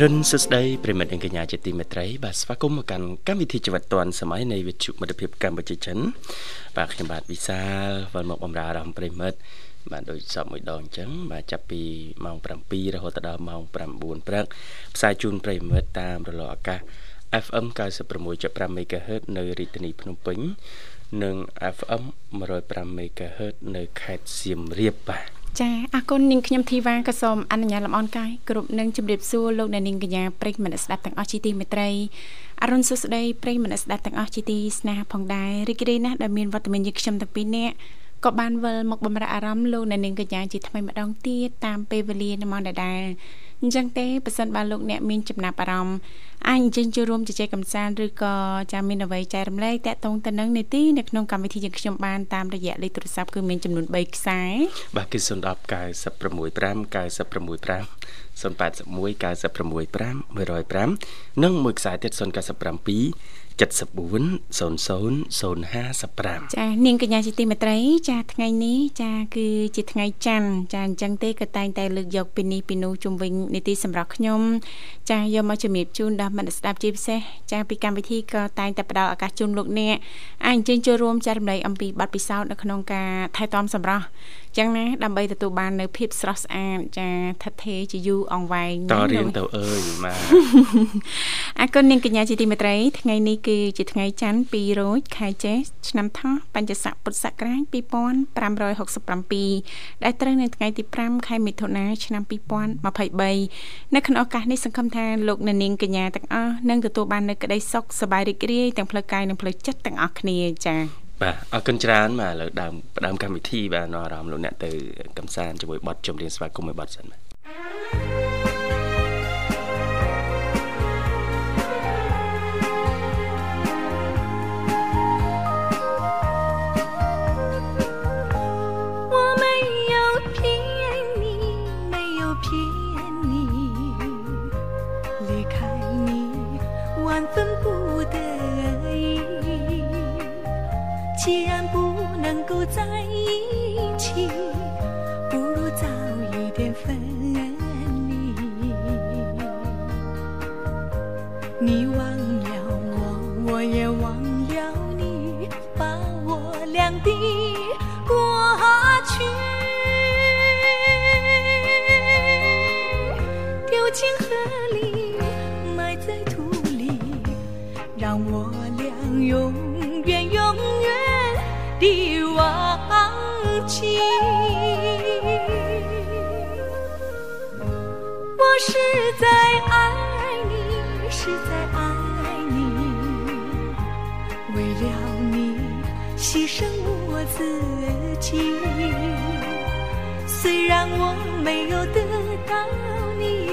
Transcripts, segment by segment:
រុនសួស្តីប្រិមិត្តអង្គញ្ញាជាទីមេត្រីបាទស្វាគមន៍មកកាន់កម្មវិធីជីវិតឌွန်សម័យនៃវិទ្យុមិត្តភាពកម្ពុជាចិនបាទខ្ញុំបាទវិសាលវិលមកបំរើអារម្មណ៍ប្រិមិត្តបាទដូចសពមួយដងអញ្ចឹងបាទចាប់ពីម៉ោង7រហូតដល់ម៉ោង9ព្រឹកផ្សាយជូនប្រិមិត្តតាមរលកអាកាស FM 96.5 MHz នៅរាជធានីភ្នំពេញ និង FM 105 MHz នៅខេត្តសៀមរាបបាទ ចាអរគុណនាងខ្ញុំធីវ៉ាក៏សូមអនុញ្ញាតលំអរកាយគ្រប់នឹងជម្រាបសួរលោកអ្នកនាងកញ្ញាប្រិយមិត្តស្ដាប់ទាំងអស់ជាទីមេត្រីអរុនសុស្ដីប្រិយមិត្តស្ដាប់ទាំងអស់ជាទីស្នេហាផងដែររីករាយណាស់ដែលមានវត្តមានយើងខ្ញុំទាំងពីរនាក់ក៏បានវិលមកបំរើអារម្មណ៍លោកអ្នកនាងកញ្ញាជាថ្មីម្ដងទៀតតាមពេលវេលានៅម៉ោងដដែល អញ្ចឹងទេប៉ះសិនបើលោកអ្នកមានចំណាប់អារម្មណ៍អាចអញ្ជើញចូលរួមជជែកកម្សាន្តឬក៏ចាំមានអ្វីចែករំលែកតាក់ទងទៅនឹងនីតិនៅក្នុងកម្មវិធីយើងខ្ញុំបានតាមរយៈលេខទូរស័ព្ទគឺមានចំនួន3ខ្សែបាទគឺ010 965 965 081 965 105និងមួយខ្សែទៀត097 74 00 055ចានាងកញ្ញាជាទីមេត្រី ចាថ្ងៃនេះចាគឺជាថ្ងៃច័ន្ទចាអញ្ចឹងទេក៏តែងតែលើកយកពីនេះពីនោះជុំវិញនីតិសម្រាប់ខ្ញុំ ចាយកមកជំរាបជូនដល់មិត្តស្ដាប់ជាពិសេសចាពីកម្មវិធីក៏តែងតែផ្ដល់ឱកាសជូនលោកអ្នកអាចអញ្ជើញចូលរួមចែករំលែកអំពីបទពិសោធន៍នៅក្នុងការថែទាំសម្រស់ចឹងណាដើម្បីទទួលបាននៅភាពស្រស់ស្អាតចាថិតថេរជាយូរអង្វែងតរៀងទៅអើយម៉ាអរគុណនាងកញ្ញាជាទីមេត្រីថ្ងៃនេះគឺជាថ្ងៃច័ន្ទ2រោចខែចេសឆ្នាំថោះបញ្ញស័កពុទ្ធសករាជ2567ដែលត្រូវនៅថ្ងៃទី5ខែមិថុនាឆ្នាំ2023នៅក្នុងឱកាសនេះសង្ឃឹមថាលោកអ្នកនាងកញ្ញាទាំងអស់នឹងទទួលបាននូវក្តីសុខសប្បាយរីករាយទាំងផ្លូវកាយនិងផ្លូវចិត្តទាំងអស់គ្នាចា៎ បាទអរគុណច្រើនបាទឥឡូវដើមដើមកម្មវិធីបាទនាំអារម្មណ៍លោកអ្នកទៅកំសាន្តជាមួយបទចម្រៀងស្វាគមន៍មួយបទសិនបាទ 虽然我没有得到你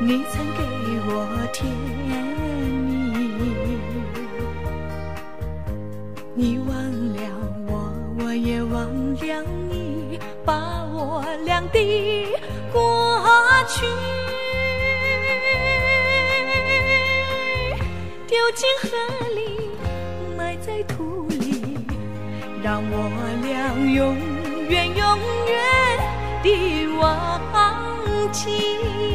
你曾给我甜蜜，你忘了我，我也忘了你，把我俩的过去丢进河里，埋在土里，让我俩永远永远的忘记。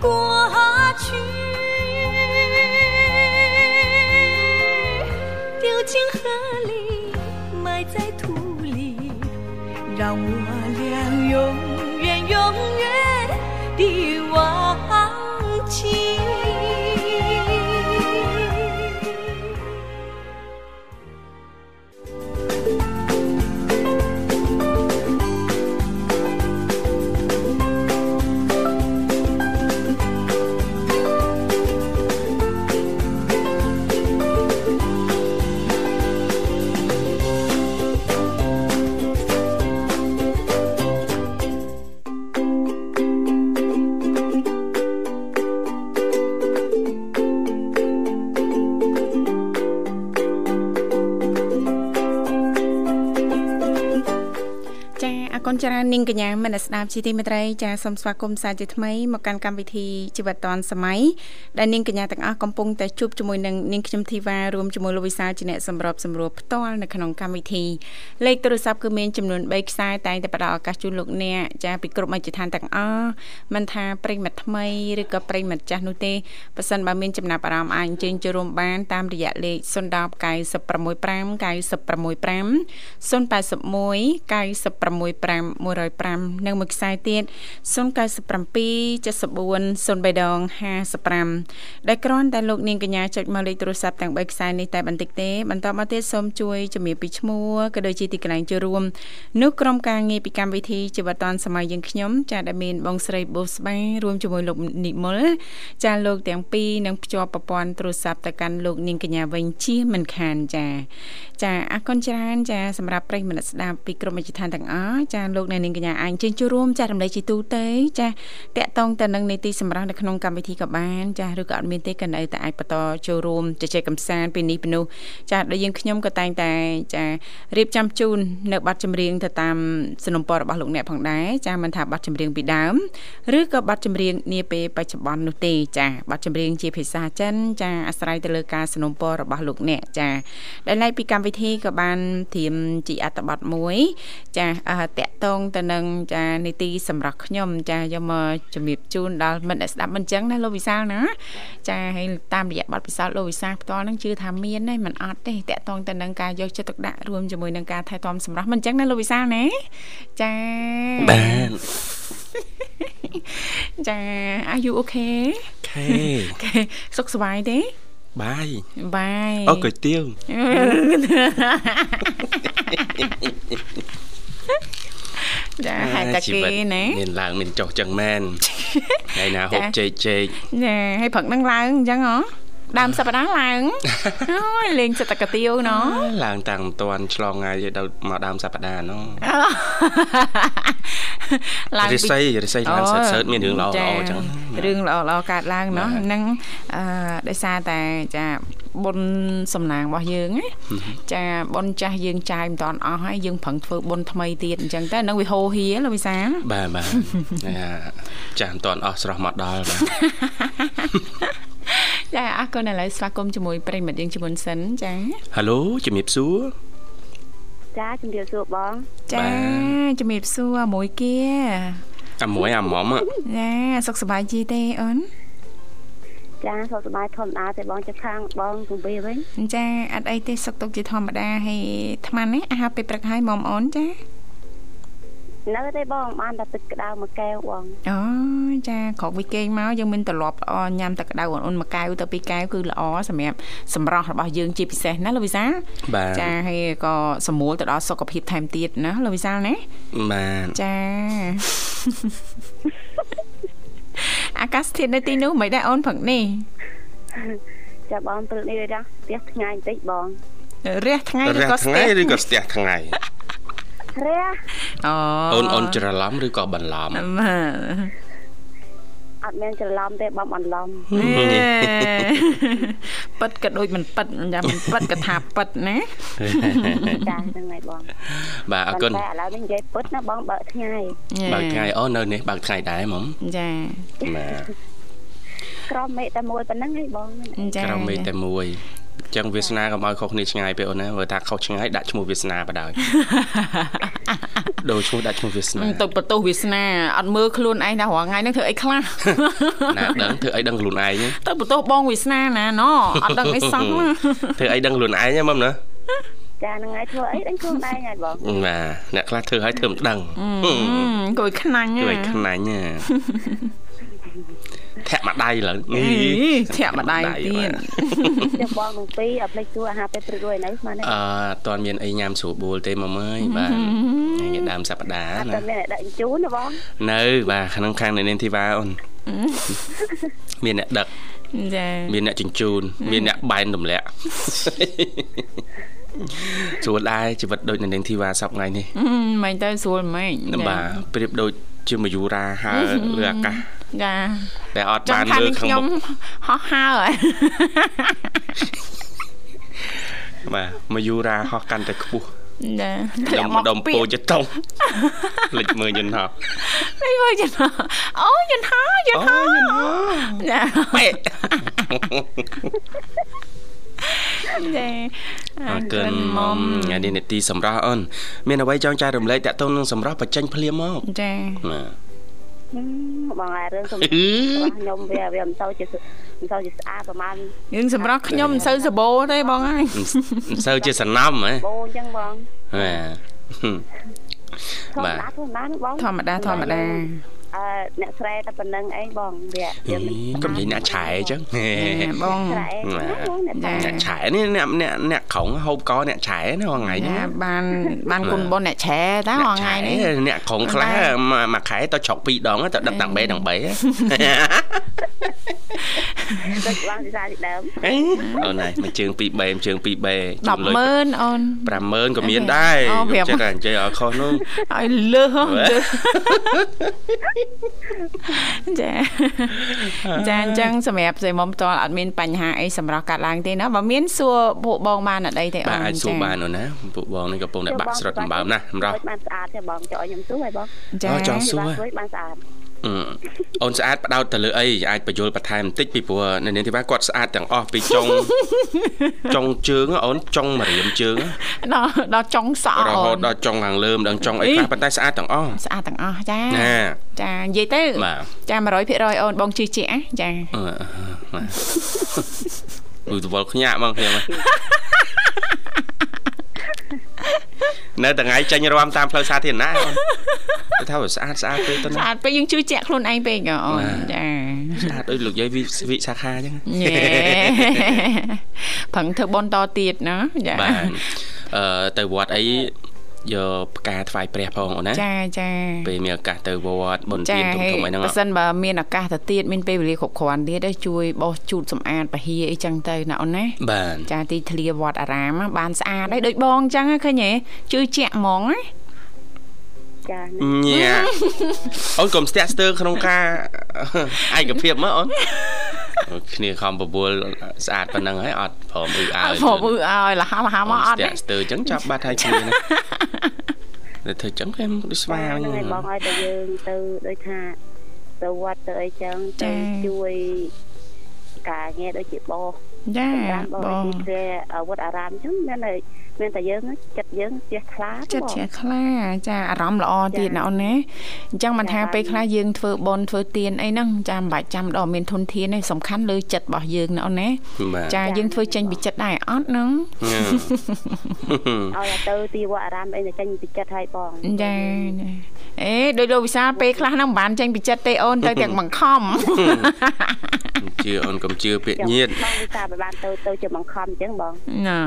过去。丢进河里，埋在土里，让我俩永远永远的忘。 គុណច្រើននាងកញ្ញាមនស្ដាប់ជីទីមេត្រីចាសូមស្វាគមន៍សាជាថ្មីមកកាន់កម្មវិធីជីវិតឌွန်សម័យដែលនាងកញ្ញាទាំងអស់កំពុងតែជួបជាមួយនឹងនាងខ្ញុំធីវ៉ារួមជាមួយលោកវិសាលជាអ្នកសម្របសម្រួលផ្ទាល់នៅក្នុងកម្មវិធីលេខទូរស័ព្ទគឺមានចំនួន3ខ្សែតែងតែផ្ដល់ឱកាសជូនលោកអ្នកចាពីគ្រប់មជ្ឈដ្ឋានទាំងអស់មិនថាប្រិមិត្តថ្មីឬក៏ប្រិមិត្តចាស់នោះទេប៉ះសិនបើមានចំណាប់អារម្មណ៍អាចអញ្ជើញចូលរួមបានតាមរយៈលេខ010 965 965 081 965 105និងមួយខ្សែទៀត097 74 03ដង55ដែលគ្រាន់តែលោកនាងកញ្ញាចុចមកលេខទូរស័ព្ទទាំង3ខ្សែនេះតែបន្តិចទេបន្តមកទៀតសូមជួយជំរាបពីឈ្មោះក៏ដូចជាទីកន្លែងចូលរួមនោះក្រុមការងារពីកម្មវិធីជីវិតឌွန်សម័យយើងខ្ញុំចាដែលមានបងស្រីបូស្បារួមជាមួយលោកនិមលចាលោកទាំងពីរនឹងភ្ជាប់ប្រព័ន្ធទូរស័ព្ទទៅកាន់លោកនាងកញ្ញាវិញជាមិនខានចាចាអរគុណច្រើនចាសម្រាប់ប្រិយមិត្តស្ដាប់ពីក្រុមវិទ្យាឋានទាំងអស់ចាលោកអ្នកនាងកញ្ញាអាចជើញចូលរួមចារំលែកជាទូទៅចាតកតងទៅនឹងនីតិសម្រាប់នៅក្នុងកម្មវិធីក៏បានចាឬក៏អត់មានទេក៏នៅតែអាចបន្តចូលរួមជជែកកម្សាន្តពីនេះពីនោះចាដូចយើងខ្ញុំក៏តែងតែចារៀបចំជូននៅប័ណ្ណចម្រៀងទៅតាមសំណុំពររបស់លោកអ្នកផងដែរចាមិនថាប័ណ្ណចម្រៀងពីដើមឬក៏ប័ណ្ណចម្រៀងនាពេលបច្ចុប្បន្ននោះទេចាប័ណ្ណចម្រៀងជាភាសាចិនចាអាស្រ័យទៅលើការសំណុំពររបស់លោកអ្នកចាដែលឡែកពីកម្មវិធីក៏បានធៀមជាអត្ថបទមួយចាតកតងទៅនឹងចានីតិសម្រាប់ខ្ញុំចាយកមកជំរាបជូនដល់មិត្តអ្នកស្ដាប់មិនអញ្ចឹងណាលោកវិសាលណាចាហើយតាមរយៈបទពិសោធន៍លោកវិសាលផ្ទាល់ហ្នឹងជឿថាមានទេមិនអត់ទេតកតងទៅនឹងការយកចិត្តទុកដាក់រួមជាមួយនឹងការថែទាំសម្រាប់មិនអញ្ចឹងណាលោកវិសាលណាចាបាទចា Are you okay ខេសុខសប្បាយទេបាយបាយអូគុយទាវ ចាហេតុតែគេណាមានឡើងមានចុះចឹងមែនថ្ងៃណាហូបជែកជែកចាហើយព្រឹកនឹងឡើងអញ្ចឹងហ៎ដើមសប្តាហ៍ឡើងអូយលេងសិតកទៀវណោះឡើងតាំងមិនតាន់ឆ្លងថ្ងៃដល់មកដើមសប្តាហ៍ណោះឡើងរិស័យរិស័យឡើងសើសើមានរឿងល្អល្អអញ្ចឹងរឿងល្អល្អកើតឡើងណោះហ្នឹងអឺដោយសារតែចា បុណ្យសំណាងរបស់យើងណាចាបុណ្យចាស់យើងចាយមិនតាន់អស់ហើយយើងប្រឹងធ្វើបុណ្យថ្មីទៀតអញ្ចឹងទៅនឹងវាហោហៀលោកវិសាបាទបាទចាស់មិនតាន់អស់ស្រស់មកដល់បាទចាអរគុណឥឡូវស្វាគមន៍ជាមួយប្រិមិត្តយើងជាមុនសិនចាហៅឡូជំរាបសួរចាជំរាបសួរបងចាជំរាបសួរមួយគេអាមួយអាមុំចាសុខសប្បាយជីទេអូន ចាសុខសប្បាយធម្មតាទេបងចាប់ខាងបងគម្ពីវិញចាអត់អីទេសុខទុក្ខជាធម្មតាហើយអាត្មានេះអាហារពេលព្រឹកហើយមុំអូនចានៅទេបងបានតែទឹកក្តៅមួយកែវបងអូចាក្រោកវិគេងមកយើងមានទ្រលាប់ល្អញ៉ាំទឹកក្តៅអូនមួយកែវទៅពីរកែវគឺល្អសម្រាប់សម្រស់របស់យើងជាពិសេសណាលោកវិសាចាហើយក៏សម្រួលទៅដល់សុខភាពថែមទៀតណាលោកវិសាណាបាទចា អាកាសធាតុនៅទីនោះមិនដែរអូនព្រឹកនេះចាបងព្រឹកនេះរះផ្ទះថ្ងៃបន្តិចបងរះថ្ងៃឬក៏ស្ទះឬក៏ស្ទះថ្ងៃរះអូអូនអូនច្រឡំឬក៏បន្លំបាទ អត់មានច្រឡំទេបងបន្លំប៉ិតក៏ដូចមិនប៉ិតចាំមិនប៉ិតក៏ថាប៉ិតណាចាហ្នឹងហើយបងបាទអរគុណតែឥឡូវនេះនិយាយប៉ិតណាបងបើកថ្ងៃបើកថ្ងៃអូនៅនេះបើកថ្ងៃដែរហ្មងចាបាទក្រមមេតែមួយប៉ុណ្ណឹងហើយបងចាក្រមមេតែមួយ ចឹងវាសនាកុំឲ្យខុសគ្នាឆ្ងាយពេកអូនណាបើថាខុសឆ្ងាយដាក់ឈ្មោះវាសនាបដ ாய் ដូរឈ្មោះដាក់ឈ្មោះវាសនាទុកបន្ទោសវាសនាអត់មើលខ្លួនឯងថារាល់ថ្ងៃហ្នឹងធ្វើអីខ្លះណាដឹងធ្វើអីដឹងខ្លួនឯងទៅបន្ទោសបងវាសនាណាណអត់ដឹងអីសោះធ្វើអីដឹងខ្លួនឯងហ្មងណាចាហ្នឹងហើយធ្វើអីដឹងខ្លួនដែរហើយបងបាទអ្នកខ្លះធ្វើឲ្យធ្វើមិនដឹងគួយខ្នាញ់ជួយខ្នាញ់ណា ធាក់មួយដៃឡើងអីធាក់ម្ដាយទៀតចាំបងទាំងពីរឲ្យភ្លេចទួអាហារពេលព្រឹករួចនៅស្មានទេអឺអត់ទាន់មានអីញ៉ាំស្រួលបួលទេមកមើយបាទថ្ងៃដើមសប្តាហ៍អត់ណាតែមានអ្នកដាក់ជញ្ជូនណាបងនៅ បាទក្នុងខាងនៅនាងធីវ៉ាអូនមានអ្នកដឹកចាមានអ្នកជញ្ជូនមានអ្នកបែនទម្លាក់ស្រួលដែរជីវិតដូចនៅនាងធីវ៉ាសប្តាហ៍ថ្ងៃនេះមិនទៅស្រួលម៉េចបាទប្រៀបដូចជាមយូរាហើរលើអាកាស ចាដែលអត់ចបាង់នថាលើនេះខាងខ្ញុំមុខហោះហើរហើយបាទមយូរាហោះកាន់តែខ្ពស់ចាខ្ញុំម្ដុំពោចតុងលិចមើលយន្តហោះនេះមើលយន្តហោះអូយន្តហោះយន្តហោះអូយន្តហោះចាបែកចាអរគុណមុំថ្ងៃនេះនេតិសម្រាប់អូនមានអ្វីចង់ចែករំលែកតាក់ទងនឹងសម្រាប់បញ្ចេញភ្លាមមកចាបាទហឹម បងអារឿងខ្ញុំអឺខ្ញុំវាវាមិនសូវជាមិនសូវជាស្អាតប្រហែលយើងសម្រាប់ខ្ញុំមិនសូវសបោទេបងហើយមិនសូវជាសំណំហ៎បូអញ្ចឹងបងបាទធម្មបាទតាធម្មតាណាបងធម្មតាធម្មតា អឺអ្នកស្រែតែប៉ុណ្្នឹងអីបងវាអីកុំនិយាយអ្នកឆែអញ្ចឹងបងស្រែណាបងអ្នកស្រែអ្នកឆែនេះអ្នកអ្នកអ្នកក្រុងហូបកអ្នកឆែណាថ្ងៃនេះចាបានបានគុណបុណ្យអ្នកឆែតើថ្ងៃនេះអ្នកក្រុងខ្លះមួយខែទៅជ្រុកពីរដងទៅដឹកទាំងបេទាំងបីដូចបងសិសាទីដើមអីអូនហើយមួយជើងពីរបេមួយជើងពីរបេ100,000អូន50000ក៏មានដែរអូប្រាប់ចិត្តតែអញ្ជើញឲ្យខុសនោះឲ្យលើសលើសចាចាអញ្ចឹងសម្រាប់ស្រីមុំផ្ទាល់អត់មានបញ្ហាអីសម្រាប់កាត់ឡើងទេណាបើមានសួរពួកបងបានអត់អីទេអូបាទនអាចសួរបានអូនណាពួកបងនេះកំពុងតែបាក់ស្រុតដំបើមណាសម្រាប់បានស្អាតទេបងចោលខ្ញុំសួរឲ្យបងចាអូចង់សួរបានបានស្អាត អឺអូនស្អាតបដោតទៅលើអីអាចបញ្យល់បន្ថែមបន្តិចពីព្រោះនៅនាងធីវ៉ាគាត់ស្អាតទាំងអស់ពីចុងចុងជើងអូនចុងម្រាមជើងដល់ដល់ចុងសក់រអូហូតនដល់ចុងខាងលើម្ដងចុងអីខ្លះប៉ុន្តែស្អាតទាំងអស់ស្អាតទាំងអស់ចាណាចានិយាយទៅបាទចា100%អូនបងជឿជាក់ណាចាអឺបាទឧទវល់ខ្ញាក់មកខ្ញុំនៅថ្ងៃចេញរាំតាមផ្លូវសាធារណៈអូន គេថាស្អាតស្អាតពេកទៅស្ណាអាតពេកយើងជឿជាក់ខ្លួនឯងពេកអូនបាទចាស្អាតដូចលោកយាយវិវិសាខាអញ្ចឹងញ៉េប្រឹងធ្វើបនតទៀតណាចាបាទអឺទៅវត្តអីយកផ្កាថ្វាយព្រះផងអូនណាចាចាពេលមានឱកាសទៅវត្តបុណ្យចាទានធំធំអីហ្នឹងបើសិនបើមានឱកាសទៅទៀតមានពេលវេលាគ្រប់គ្រាន់ទៀតទៅជួយបោសជូតសម្អាតពហិយអីចឹងទៅណាអូនណាបាទចាទីធ្លាវត្តអារាមបានស្អាតហើយដូចបងអញ្ចឹងឃើញទេជឿជាក់ហ្មងណា ចាញ៉ាអូនកុំស្ទាក់ស្ទើរក្នុងការឯកភាពមកអូនគ្នាខំបបួលស្អាតប៉ុណ្ណឹងហើយអត់ព្រមអ៊ឺអើអើព្រមអឺឲ្យលះលះមកអត់ស្ទាទេក់ស្ទើរអញ្ចឹងចាប់បាត់ហើយគ្នាណាតែធ្វើអញ្ចឹងខ្ញុំដូចស្វាហ្នឹងវិញហើយបងឲ្យតែយើងទៅដូចថាទៅវត្តទៅអីចឹងទៅជួយការងារដូចជាបោសចាតាមបបងទីធ្លាវត្តអារាមអញ្ចឹងមានតែ មានតែយើងចិត្តយើងជះខ្លាចិត្តជ្រះថ្លាចាអារម្មណ៍ល្អទៀតណាអូនណាអញ្ចឹងមិនថាពេលខ្លះយើងធ្វើបន់ធ្វើទៀនអីហ្នឹងចាមិនបាច់ចាំដល់មានធនធានទេសំខាន់លើចិត្តរបស់យើងណាអូនណាបាទចាយើងធ្វើចេញពីចិត្តដែរអត់ហ្នឹងឲ្យទៅទីវត្តអារាមអីតែចេញពីចិត្តឲ្យបងចាអេដោយលោកវិសាលពេលខ្លះហ្នឹងមិនបានចេញពីចិត្តទេអូនទៅទាំងបង្ខំជឿអូនកុំជឿពាក្យញៀតបងវិសាបានទៅទៅជាបង្ខំអញ្ចឹងបងណា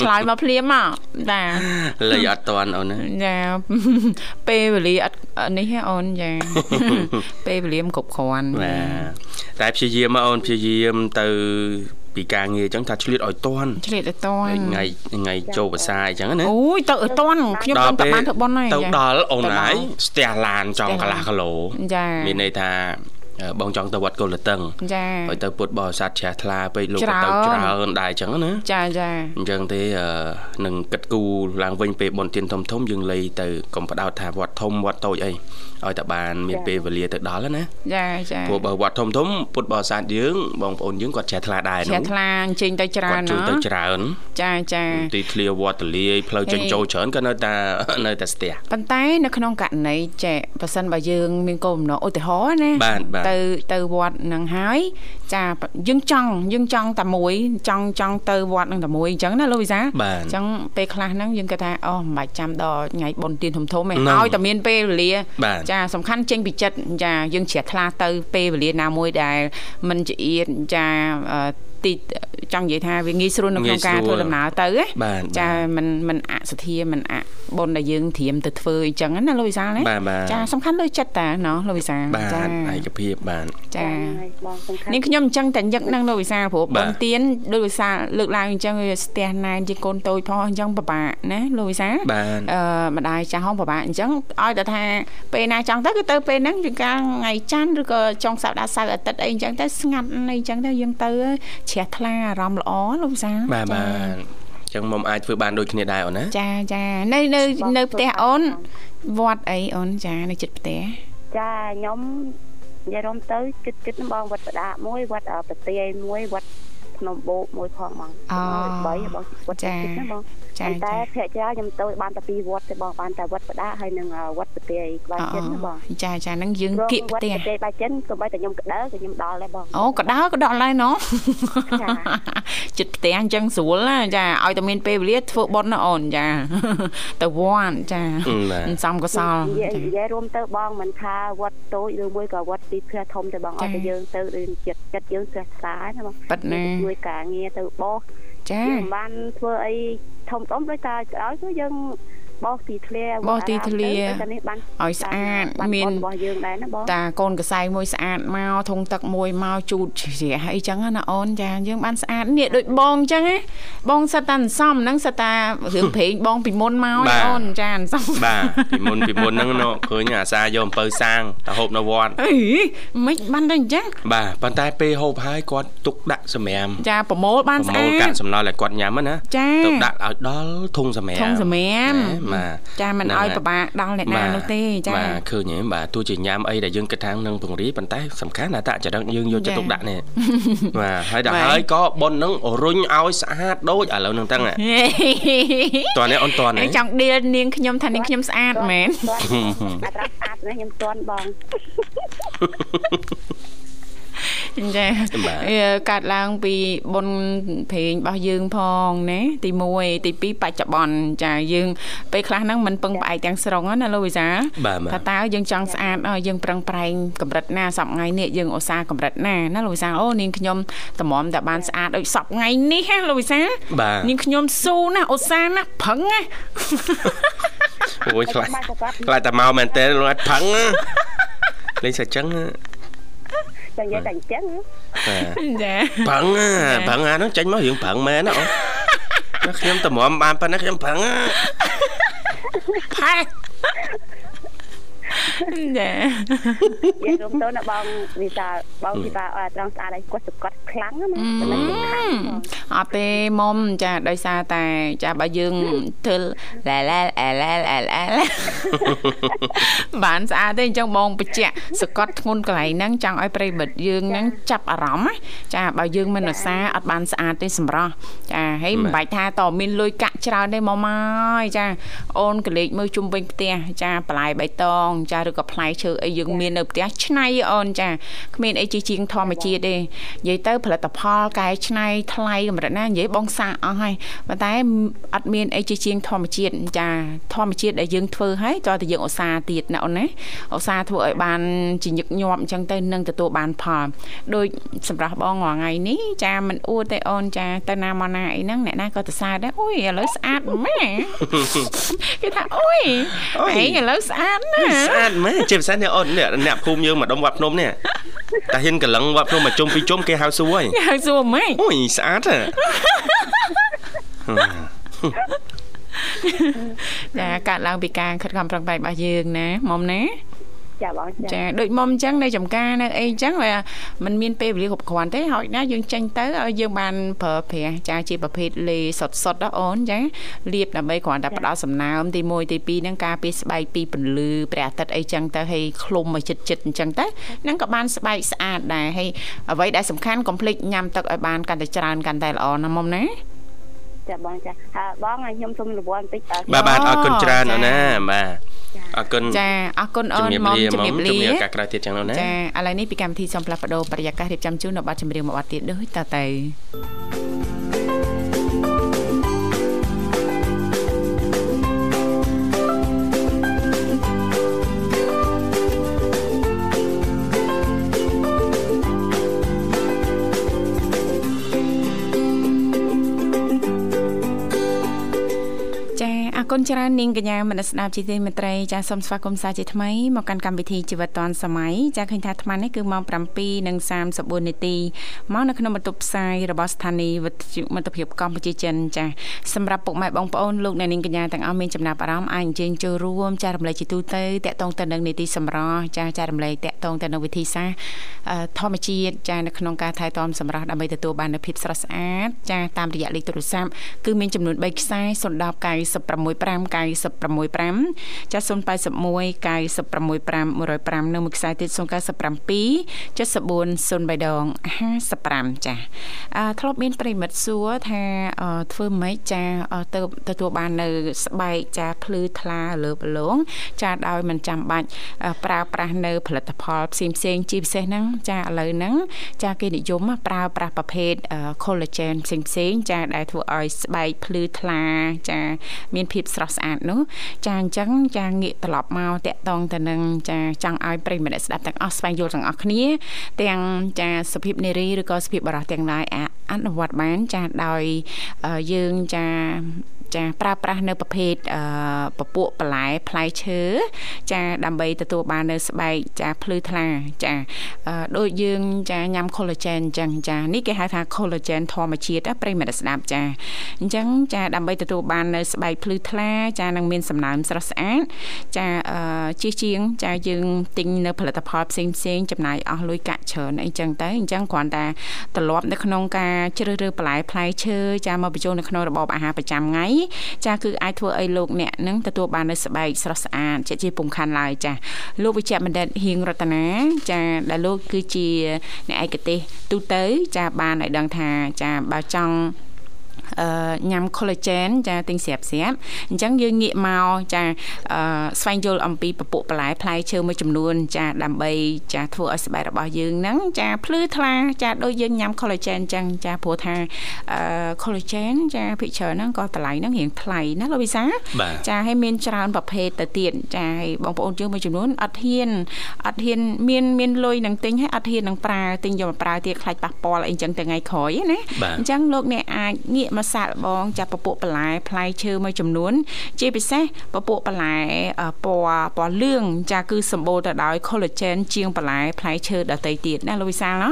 ឆ្លើយមកភ្លាមមកតាលៃអត់តន់អូនណាចាពេលវេលាអត់អត់នេះហ៎អូនចាពេលវេលាមិនគ្រប់គ្រាន់បាទតែព្យាយាមមកអូនព្យាយាមទៅពីការងារអញ្ចឹងថាឆ្លៀតឲ្យតន់ឆ្លៀតទៅតន់ថ្ងៃថ្ងៃចូលភាសាអញ្ចឹងណាអូយទៅឲ្យតន់ខ្ញុំមិនតែបានធ្វើប៉ុនហើយទៅចាដល់អូនទៅដល់ហើយស្ទះឡានចង់កន្លះគីឡូចាមានន័យថាអឺ បងចង់ទៅវត្តកុលតឹងចាហើយទៅពុទ្ធបរិស័ទជ្រះថ្លាពេកលោកច្រើក៏នទៅច្រើនដែរអញ្ចឹងណាចាចាអញ្ចឹងទេអឺនឹងគិតគូរឡើងវិញពេលបុណ្យទានធំធំយើងលៃទៅកុំបដោតថាវត្តធំវត្តតូចអី ឲ្យតែបានមានពេលវេលាទៅដល់ណាចាចាព្រោះបើវត្តធំធំពុទ្ធបរិស័ទយើងបងប្អូនយើងគាត់ជ្រះថ្លាដែរជ្រះថ្លាអញ្ជើញទៅច្រើគាត់នជួយណាទៅច្រើនចាចាទីធ្លាវត្តទលាយផ្លូវចេញហេចូលច្រើនក៏នៅតែនៅតែស្ទះប៉ុន្តែនៅក្នុងករណីចេះបើសិនបើយើងមានគោលបំណងឧទាហរណ៍ណាបាទបាទទៅទៅវត្តនឹងហើយចាយើងចង់យើងចង់តែមួយចង់ចង់ទៅវត្តនឹងតែមួយអញ្ចឹងណាលោកវិសាលបាទអញ្ចឹងពេលខ្លះហ្នឹងយើងគិតថាអូមិនបាច់ចាំដល់ថ្ងៃបុណ្យទានធំធំទេហ្នឹងឲ្យតែមានពេលវេលាបាទចាសំខាន់ចេញពីចិត្តចាយើងជ្រះថ្លាទៅពេលវេលាណាមួយដែលมันចៀតចាអឺ ទីចង់និយាយថាវាងាយស្រួលនៅក្នុងការ ងាយស្រួល ធ្វើដំណើរទៅណា បាទ ចាมันมันអសធាมันអបុណ្យដែលយើងត្រៀមទៅធ្វើអញ្ចឹងណាលោកវិសាលណា បាទបាទ ចាសំខាន់លើចិត្តតាណោះលោកវិសាល បាទ ចា ឯកភាពបាទ ចា ហើយបងសំខាន់ នាងខ្ញុំអញ្ចឹងតែញឹកនឹងលោកវិសាលព្រោះ បាទ បុណ្យទានលោកវិសាលលើកឡើងអញ្ចឹងវាស្ទះណែនជាកូនតូចផងអញ្ចឹងពិបាកណាលោកវិសាល បាទ អឺម្ដាយចាស់ហងពិបាកអញ្ចឹងឲ្យតែថាពេលណាចង់ទៅគឺទៅពេលហ្នឹងជាការថ្ងៃច័ន្ទឬក៏ចុងសប្ដាហ៍សៅរ៍អាទិត្យអីអញ្ចឹងទៅស្ងាត់អីអញ្ចឹងទៅយើងទៅ ជ្រះថ្លាអារម្មណ៍ល្អលោកវិសាលបាទបាទអញ្ចឹងមុំអាចធ្វើបានដូចគ្នាដែរអូនណាចាចានៅនៅនៅផ្ទះអូនវត្តអីអូនចានៅចិត្តផ្ទះចាខ្ញុំនិយាយរំទៅគិតគិតបងវត្តបដាមួយវត្តអប្រទាយមួយវត្តភ្នំបូកមួយផងបងអូបីបងវត្តចាគិតណាបងចាតែចាភាគច្រើនខ្ញុំទៅបានតែពីរវត្តទេបងបានតែវត្តបដាហើយនិងវត្តប្រទាយក្បាលចិនណាបងអូចាចាហ្នឹងយើងរងគៀកវផ្ត្តទះប្រទាយក្បាលចិនក៏បីតែខ្ញុំក្តៅក៏ខ្ញុំដល់ដែរបងអូក៏ដល់ក៏ដល់ហើយណោះចាចិត្តផ្ទះអញ្ចឹងស្រួលណាចាឲ្យតែមានពេលវេលាធ្វើបុណ្យណាអូនចាទៅវត្តចាអឺបាទសំកុសលនិយាយចានិយាយរួមទៅបងមិនថាវត្តតូចឬមួយក៏វត្តទីផ្ទះធំទៅបងឲ្យតែយើងទៅដូចចិត្តចិត្តយើងស្រះថ្លាណាបងប៉ិតណាជួយការងារទៅបោស ចាយើងមិនបានធ្វើអីធំធំដូចតែក្រោយគឺយើង បោសទីធ្លាបោសទីធ្លាតែនេះបានឲ្យស្អាតបានមានបុណ្យរបស់យើងដែរណាបងតាកូនកសែងមួយស្អាតមកធុងទឹកមួយមកជូតជ្រះអីចឹងណាអូនចាយើងបានស្អាតនេះដូចបងចឹងណាបងសិតតាអន្សំហ្នឹងសិតតារឿងព្រេងបងពីមុនមកបាទអូនចាអន្សំបាទពីមុនពីមុនហ្នឹងណូឃើញអាសាយកអំពៅសាងទៅហូបនៅវត្តអីមិនបានតែអញ្ចឹងបាទប៉ុន្តែពេលហូបហើយគាត់ទុកដាក់សម្រាមចាប្រមូលបានប្រស្មូអាលកាតក់សំណល់ឲ្យគាត់ញ៉ាំហ្នឹងណាចាទុកដាក់ឲ្យដល់ធុងសម្រាមធុងសម្រាមបាទចាមិនហ្នឹងឲ្យហើយពិបាកដល់អ្នកណានោះទេចាបាទឃើញហ៎បាទទោះជាញ៉ាំអីដែលយើងគិតថានឹងពង្រីប៉ុន្តែសំខាន់ណាតចរិតយើងយកចិត្តទុកដាក់នេះបាទហើយដល់បាទហើយក៏ប៉ុននឹងរុញឲ្យស្អាតដូចឥឡូវហ្នឹងទាំងតើនេះអូនតឯនេះងចង់ដៀលនាងខ្ញុំថានាងខ្ញុំស្អាតមែនអត់ស្អាតណាស់ខ្ញុំតន់បង ចាបាទវាកាត់ឡើងពីបុណ្យព្រេងរបស់យើងផងណាទី1ទី2បច្ចុប្បន្នចាយើងពេលខ្លះហ្នឹងមិនពឹងផ្អែកទាំងស្រុងណាលោកវិសាបាទបាទថាតើយើងចង់ស្អាតអើយើងប្រឹងប្រែងកម្រិតណាសប្ងៃនេះយើងឧស្សាហ៍កម្រិតណាណាលោកវិសាអូនាងខ្ញុំតម្រាំតែបានស្អាតដូចសប្ងៃនេះណាលោកវិសាបាទនាងខ្ញុំស៊ូណាឧស្សាហ៍ណាប្រឹងណាអូយខ្លាចខ្លាចតែមកមែនតើលោកអត់ផឹងណាលេងសាច់ចឹងណា តែនិយាយតែអញ្ចឹងបាទចាផឹងណាផឹងអាហ្នឹងចេញមករឿងផឹងមែនណាអូណាខ្ញុំតម្រាំបានប៉ុណ្ណាខ្ញុំផឹងណាផែ ចានិយាយរួមទៅណាបងវិសាលបងពីថាអត់ត្រង់ស្អាតឲ្យគាត់សកត់ខ្លាំងណាមិនមិនខាងអត់ទេមុំចាដោយសារតែចាបើយើងធ្វើឡាឡាអែឡាអែឡាបានស្អាតទេអញ្ចឹងបងបញ្ជាក់សកត់ធ្ងន់កន្លែងហ្នឹងចង់ឲ្យប្រិមិត្តយើងហ្នឹងចាប់អារម្មណ៍ណាចាបើយើងមិនឧស្សាហ៍អត់បានស្អាតទេសម្រស់ចាហើយមិនបាច់ថាតើមានលុយកាក់ច្រើនទេមកមកចាអូនកលេចមើលជុំវិញផ្ទះចាបន្លែបៃតងចាឬក៏ផ្លែឈើអីយើងមាននៅផ្ទះឆ្នៃអូនចាគ្មានអីជាជាងធម្មជាតិទេនិយាយទៅផលិតផលកែច្នៃថ្លៃកម្រិតណានិយាយបងសាកអស់ហើយប៉ុន្តែអត់មានអីជាជាងធម្មជាតិចាធម្មជាតិដែលយើងធ្វើហើយតើតែយើងឧស្សាហ៍ទៀតណាអូនណាឧស្សាហ៍ធ្វើឲ្យបានជាញឹកញាប់អញ្ចឹងទៅនឹងទទួលបានផលដូចសម្រាប់បងរាល់ថ្ងៃនេះចាមិនអួតទេអូនចាទៅណាមកណាអីហ្នឹងអ្នកណាក៏ទៅសើដែរអូយឥឡូវស្អាតម៉ែគេថាអូយអូយឯងឥឡូវស្អាតណាស់ស្អាតមែនជាពិសេសនេះអូននេះអ្នកភូមិយើងមកដុំវត្តភ្នំនេះតែហ៊ានកលឹងវត្តភ្នំមកជុំពីជុំគេហៅសួរហើយគេហៅសួរម៉េចអូយស្អាតហ៎ចាកាត់ឡើងពីការខិតខំប្រឹងប្រែងរបស់យើងណាមុំណា ចចាបងចាចាដូចមុំអញ្ចឹងនៅចំការនៅអីអញ្ចឹងវាมันមានពេលវេលាគ្រប់គ្រាន់ទេហើយណាយើងចេញទៅឲ្យយើងបានប្រើប្រាស់ចាជាប្រភេទលេសុតសុតដល់អូនចាលាបដើម្បីគ្រាន់តែផ្ដល់សំណើមទី1ទី2ហ្នឹងការពារស្បែកពីពន្លឺព្រះអាទិត្យអីចឹងទៅឲ្យឃ្លុំឲ្យចិត្តចិត្តអញ្ចឹងទៅហ្នឹងក៏បានស្បែកស្អាតដែរហើយអ្វីដែលសំខាន់កុំភ្លេចញ៉ាំទឹកឲ្យបានកាន់តែច្រើនកាន់តែល្អណាមុំណា ចាបងចាហើយបងខ្ញុំសូមរង្វាន់បន្តិចបាទបាទអរគុណច្រើនអូនណាបាទអរគុណចាអរគុណអូនមកជំរាបលាជំរាបការក្រោយទៀតចឹងណាចាឥឡូវនេះពីកម្មវិធីសំផ្លាស់បដោបរិយាកាសរៀបចំជូននៅប័ណ្ណចម្រៀងមួយប័ណ្ណទៀតដូចតទៅ ច្រើននាងកញ្ញាមនស្ដាប់ជីទីមេត្រីចាសូមស្វាគមន៍សាជាថ្មីមកកាន់កម្មវិធីជីវិតឌွန်សម័យចាឃើញថាអាត្មានេះគឺម៉ោង7:34នាទីមកនៅក្នុងបន្ទប់ផ្សាយរបស់ស្ថានីយ៍វិទ្យុមិត្តភាពកម្ពុជាចិនចាសម្រាប់ពុកម៉ែបងប្អូនលោកអ្នកនាងកញ្ញាទាំងអស់មានចំណាប់អារម្មណ៍អាចអញ្ជើញចូលរួមចារំលែកជាទូទៅតាក់ទងទៅនឹងនីតិសម្រាប់ចាចារំលែកតាក់ទងទៅនឹងវិធីសាស្ត្រធម្មជាតិចានៅក្នុងការថែទាំសម្រាប់ដើម្បីទទួលបាននូវភាពស្រស់ស្អាតចាតាមរយៈលេខទូរស័ព្ទគឺមានចំនួន3ខ្សែ010 96 085 965ចា081 965 105នៅមួយខ្សែទៀត097 74 03ដង55ចាអឺធ្លាប់មានប្រិមិត្តសួរថាធ្វើម៉េចចាទៅទទួលបាននៅស្បែកចាភ្លឺថ្លាលើបលងចាដោយមិនចាំបាច់ប្រើប្រាស់នៅផលិតផលផ្សេងផ្សេងជាពិសេសហ្នឹងចាឥឡូវហ្នឹងចាគេនិយមប្រើប្រាស់ប្រភេទ collagen ផ្សេងផ្សេងចាដែលធ្វើឲ្យស្បែកភ្លឺថ្លាចា មានភាពស្រស់ស្អាតនោះចាអញ្ចឹងចាងាកត្រឡប់មកតាក់តងទៅនឹងចាចង់ឲ្យប្រិយមិត្តស្ដាប់ទាំងអស់ស្វែងយល់ទាំងអស់គ្នា ទាំងចាសុភាពនារីឬក៏សុភាពបរិះទាំងឡាយអនុវត្តបានចាដោយយើងចា ចាប្រើប្រាស់នៅប្រភេទអឺពពួកបន្លែផ្លែឈើចាដើម្បីទទួលបាននៅស្បែកចាភ្លឺថ្លាចាដូចយើងចាញ៉ាំ collagen អញ្ចឹងចានេះគេហៅថា collagen ធម្មជាតិប្រិមិត្តស្ដាប់ចាអញ្ចឹងចាដើម្បីទទួលបាននៅស្បែកភ្លឺថ្លាចានឹងមានសំណើមស្រស់ស្អាតចាជិះជាងចាយើងទិញនៅផលិតផលផ្សេងផ្សេងចំណាយអស់លុយកាក់ច្រើនអីចឹងទៅអញ្ចឹងគ្រាន់តែត្រឡប់នៅក្នុងការជ្រើសរើសបន្លែផ្លែឈើចាមកបញ្ចូលនៅក្នុងរបបអាហារប្រចាំថ្ងៃចាគឺអាចធ្វើឲ្យលោកអ្នកនឹងទទួលបាននូវស្បែកស្រស់ស្អាតជាជាពុំខាន់ឡើយចាលោកវិជ្ជបណ្ឌិតហៀងរតនាចាដែលលោកគឺជាអ្នកឯកទេសទូទៅ ចាបានឲ្យដឹងថាចាបើចង់ ញ៉ាំ collagen ចាទិញស្រាប់ស្រាប់អញ្ចឹងយើងងាកមកចាស្វែងយល់អំពីពពុះបន្លែផ្លែឈើមួយចំនួន ចាដើម្បីចាធ្វើឲ្យស្បែករបស់យើងហ្នឹងចាភ្លឺថ្លាចាដូចយើងញ៉ាំ collagen អញ្ចឹងចាព្រោះថា collagen ចាភិកច្រើនហ្នឹងក៏តម្លៃហ្នឹងរៀងថ្លៃណាលោកវិសាចាឲ្យមានច្រើនប្រភេទទៅទៀតចាឲ្យបងប្អូនយើងមួយចំនួនអត់ហ៊ានអត់ហ៊ានមានមានលុយនឹងទិញហើយអត់ហ៊ាននឹងប្រើទិញយកមកប្រើទៀតខ្លាចប៉ះពាល់អីអញ្ចឹងថ្ងៃក្រោយណាអញ្ចឹងលោកអ្នកអាចងាកមកសាកល្បងចាប់ពពួកបន្លែផ្លែឈើមួយចំនួន ជាពិសេសពពួកបន្លែពណ៌ពណ៌លឿងចាគឺសម្បូរទៅដោយ collagen ជាងបន្លែផ្លែឈើដទៃទៀតណាលោកវិសាលណា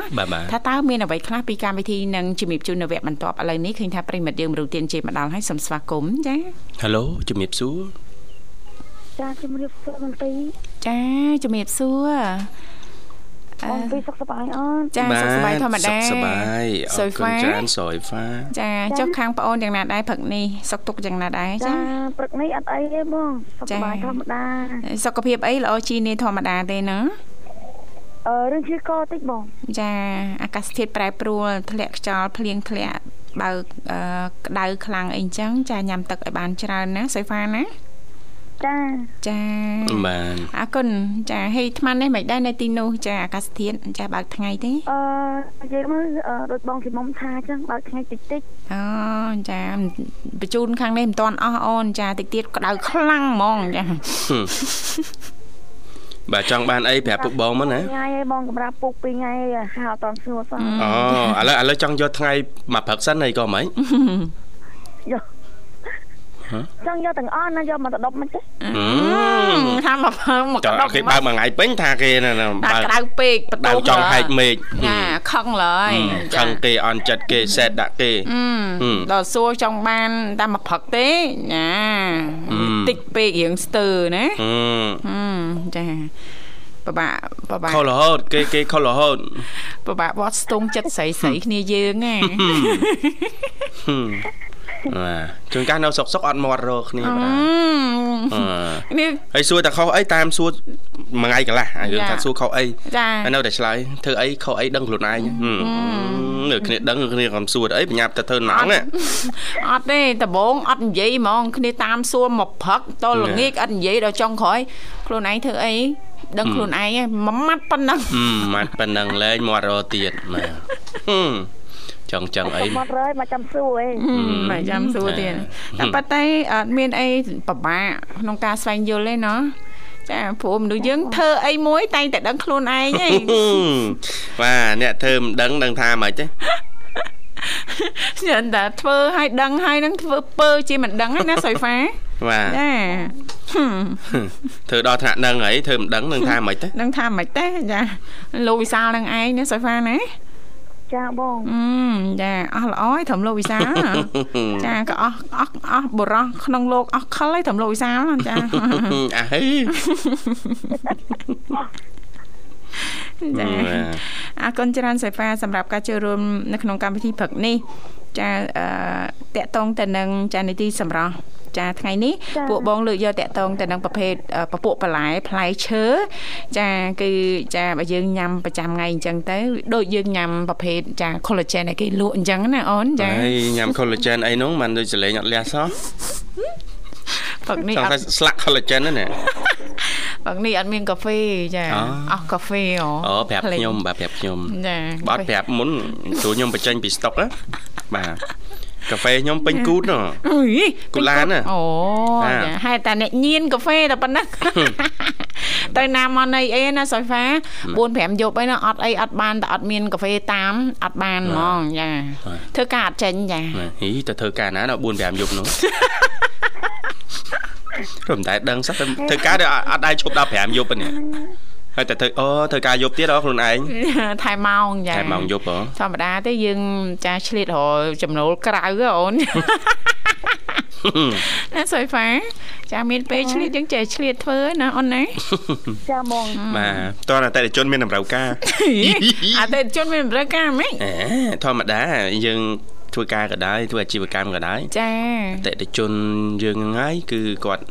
ថាតើមានអ្វីខ្លះពីកម្មវិធីនឹងជំរាបជូននៅវគ្គបន្ទាប់ឥឡូវនេះឃើញថាប្រិមិត្តយើងមរុទានជេមកដល់ហើយសូមស្វាគមន៍ចា Halo ជំរាបសួរចាជំរាបសួរមន្ទីចាជំរាបសួរ អូនពីសុខសប្បាយអូនចាសុខសប្បាយធម្មតាសុខសប្បាយអរគុណច្រើនសយហ្វាចាចុះខាងប្អូនយ៉ាងណាដែរព្រឹកនេះសុខទុក្ខយ៉ាងណាដែរចាព្រឹកនេះអត់អីទេបងសុខសប្បាយធម្មតាសុខភាពអីល្អជាងនេះធម្មតាទេណាអឺរឿងឈឺកតិចបងចាអាកាសធាតុប្រែប្រួលធ្លាក់ខ្យល់ភ្លៀងធ្លាក់បើក្តៅខ្លាំងអីចឹងចាញ៉ាំទឹកឲ្យបានច្រើនណាសុយហ្វាណា ចាចាបាទអរគុណចាហេអាត្មានេះមិនដែរនៅទីនោះចាអាកាសធាតុចាបើកថ្ងៃទេអឺនិយាយមើលដូចបងជំនុំថាអញ្ចឹងបើកថ្ងៃតិចតិចអូចាបញ្ជូនខាងនេះមិនតាន់អស់អូនចាតិចទៀតក្តៅខ្លាំងហ្មងចាបាទចង់បានអីប្រាប់ពុកបងមកណាថ្ងៃឯងបងកម្រាប់ពុក2ថ្ងៃហៅអត់តសួរសោះអូឥឡូវឥឡូវចង់យកថ្ងៃមកព្រឹកសិនអីក៏មិនយក ចង់យកទាំងអស់ណាយកមកដុបមិនទេថាមកមកដុបគេបើកមួយថ្ងៃពេញថាគេណាបើក្តៅពេកបដូរចង់ហែកមេឃណាខឹងឡើយខឹងគេអន់ចិត្តគេសេតដាក់គេដល់សួរចង់បានតែមកព្រឹកទេណាតិចពេករៀងស្ទើណាចាពិបាកពិបាកខុសរហូតគេគេខុសរហូតពិបាកបត់ស្ទង់ចិត្តស្រីស្រីគ្នាយើងណា បាទជួនកាលនៅសុកសុកអត់មាត់រកគ្នាបាទនេះហើយសួរតែខុសអីតាមសួរមួយថ្ងៃកន្លះយើងថាសួរខុសអីហើយនៅតែឆ្លើយធ្វើអីខុសអីដឹងខ្លួនឯងនៅគ្នាដឹងគ្នាកំសួរអីបញ្ញាប់តែធ្វើណងអត់ទេដំបងអត់និយាយហ្មងគ្នាតាមសួរមកផឹកតល្ងាចអត់និយាយដល់ចុងក្រោយខ្លួនឯងធ្វើអីដឹងខ្លួនឯងមួយម៉ាត់ប៉ុណ្ណឹងម៉ាត់ប៉ុណ្ណឹងលែងមាត់រទៀតបាទ ចង់ចឹងអីមករើយមកចាំសួរអីមកចាំសួរទៀតតែប៉ុន្តែអត់មានអីពិបាកក្នុងការស្វែងយល់ទេណោះចាព្រោះមនុស្សយើងធ្វើអីមួយតែងតែដឹងខ្លួនឯងហីបាទអ្នកធ្វើមិនដឹងដឹងថាម៉េចទេខ្ញុំតែធ្វើឲ្យដឹងឲ្យនឹងធ្វើពើជាមិនដឹងណាសុយហ្វាបាទចាធ្វើដល់ថ្នាក់នឹងហើយធ្វើមិនដឹងនឹងថាម៉េចទេនឹងថាម៉េចទេចាលោកវិសាលនឹងឯងណាសុយហ្វាណា ចាបងអឺចាអស់ល្អហើយត្រឹមលោកវិសាលចាក៏អស់អស់អស់បុរសក្នុងលោកអស់ខលហើយត្រឹមលោកវិសាលចាអាហេ ចាអរគុណច្រើនសេហ្វាសម្រាប់ការចូលរួមនៅក្នុងកម្មវិធីព្រឹកនេះចាអឺតកតងទៅនឹងចានីតិសម្រាប់ចាថ្ងៃនេះពួកបងលើកយកតកតងទៅនឹងប្រភេទពពួកបន្លែផ្លែឈើចាគឺចាបើយើងញ៉ាំប្រចាំថ្ងៃអញ្ចឹងទៅដូចយើងញ៉ាំប្រភេទចា collagen ឯគេលក់អញ្ចឹងណាអូនចាហើយញ៉ាំ collagen អីនោះមិនដូចសលេងអត់លះសោះផឹកនេះអត់ស្លាក់ collagen ណា ផឹកនេះអត់មានកាហ្វេចាអស់កាហ្វេអូអូប្រាប់ខ្ញុំបាទប្រាប់ខ្ញុំចាបើប្រាប់មុនព្រោះខ្ញុំបញ្ចេញពីស្តុកណាបាទកាហ្វេខ្ញុំពេញគូតណាគូឡានណាអូចាហេតុតែអ្នកញៀនកាហ្វេតែប៉ុណ្ណឹងទៅណាមកនៃអីណាសុយហ្វា4 5យប់អីណាអត់អីអត់បានតែអត់មានកាហ្វេតាមអត់បានហ្មងចាធ្វើការអត់ចេញចាហីទៅធ្វើការណាដល់4 5យប់នោះ រំតែដឹងសោះទៅធ្វើការអត់ដែរឈប់ដល់5យប់នេះហើយតែធ្វើអូធ្វើការយប់ទៀតអខ្លួនឯងថែម៉ោងចាថែម៉ោងយប់ហ៎ធម្មតាទេយើងចាឆ្លៀតរចំណូលក្រៅអូនណាសុយហ្វាចាមានពេលឆ្លៀតយើងចេះឆ្លៀតធ្វើណាអូនណាចាហ្មងបាទតើអតិថិជនមានតម្រូវការអតិថិជនមានតម្រូវការហ្មងធម្មតាយើង ធ្វើការក៏ដែរធ្វើអាជីវកម្មក៏ដែរចាអតិថិជនយើងហ្នឹងហើយគឺគាត់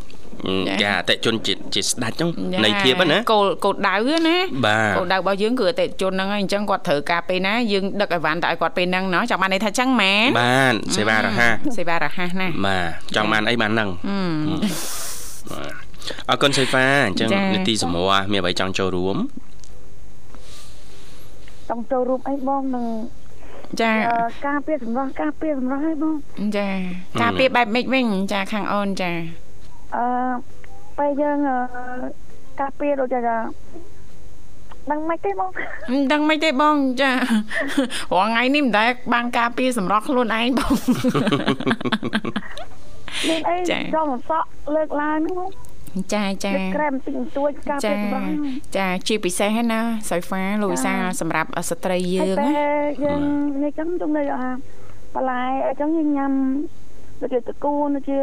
ចាអតិជនជាជាស្ដាច់ហ្នឹងនៃភាពណាគោលគោលដៅណាបាទគោលដៅរបស់យើងគឺអតិជនហ្នឹងហើយអញ្ចឹងគាត់ត្រូវការពេលណាយើងដឹកអីវ៉ាន់ទៅឲ្យគាត់ពេលហ្នឹងណោះចង់បានន័យថាអញ្ចឹងម៉ែបានសេវារហ័សសេវារហ័សណាបាទចង់បានអីបានហ្នឹងបាទអរគុណសេហ្វាអញ្ចឹងនីតិសមរមានអ្វីចង់ចូលរួមចង់ចូលរួមអីបងនឹង ចាការពារសម្រស់ការពារសម្រស់ឲ្យបងចាការពារបែបម៉េចវិញចាខាងអូនចាអឺពេលយើងការពារដូចថាដឹងមិនទេបងមិនដឹងមិនទេបងចារាល់ថ្ងៃនេះមិនដែលបានការពារសម្រស់ខ្លួនឯងបងមានអីចង់សក់លើកឡើងហ្នឹងបង ចាចាក្រែមតិចតួចការពេទ្យសម្រាប់ចាជាពិសេសណាសៃហ្វាលូវីសាសម្រាប់ស្ត្រីយើងតែយើងនេះចឹងជុំនៅអាបន្លែអញ្ចឹងយើងញ៉ាំដូចជាតកូនដូចជា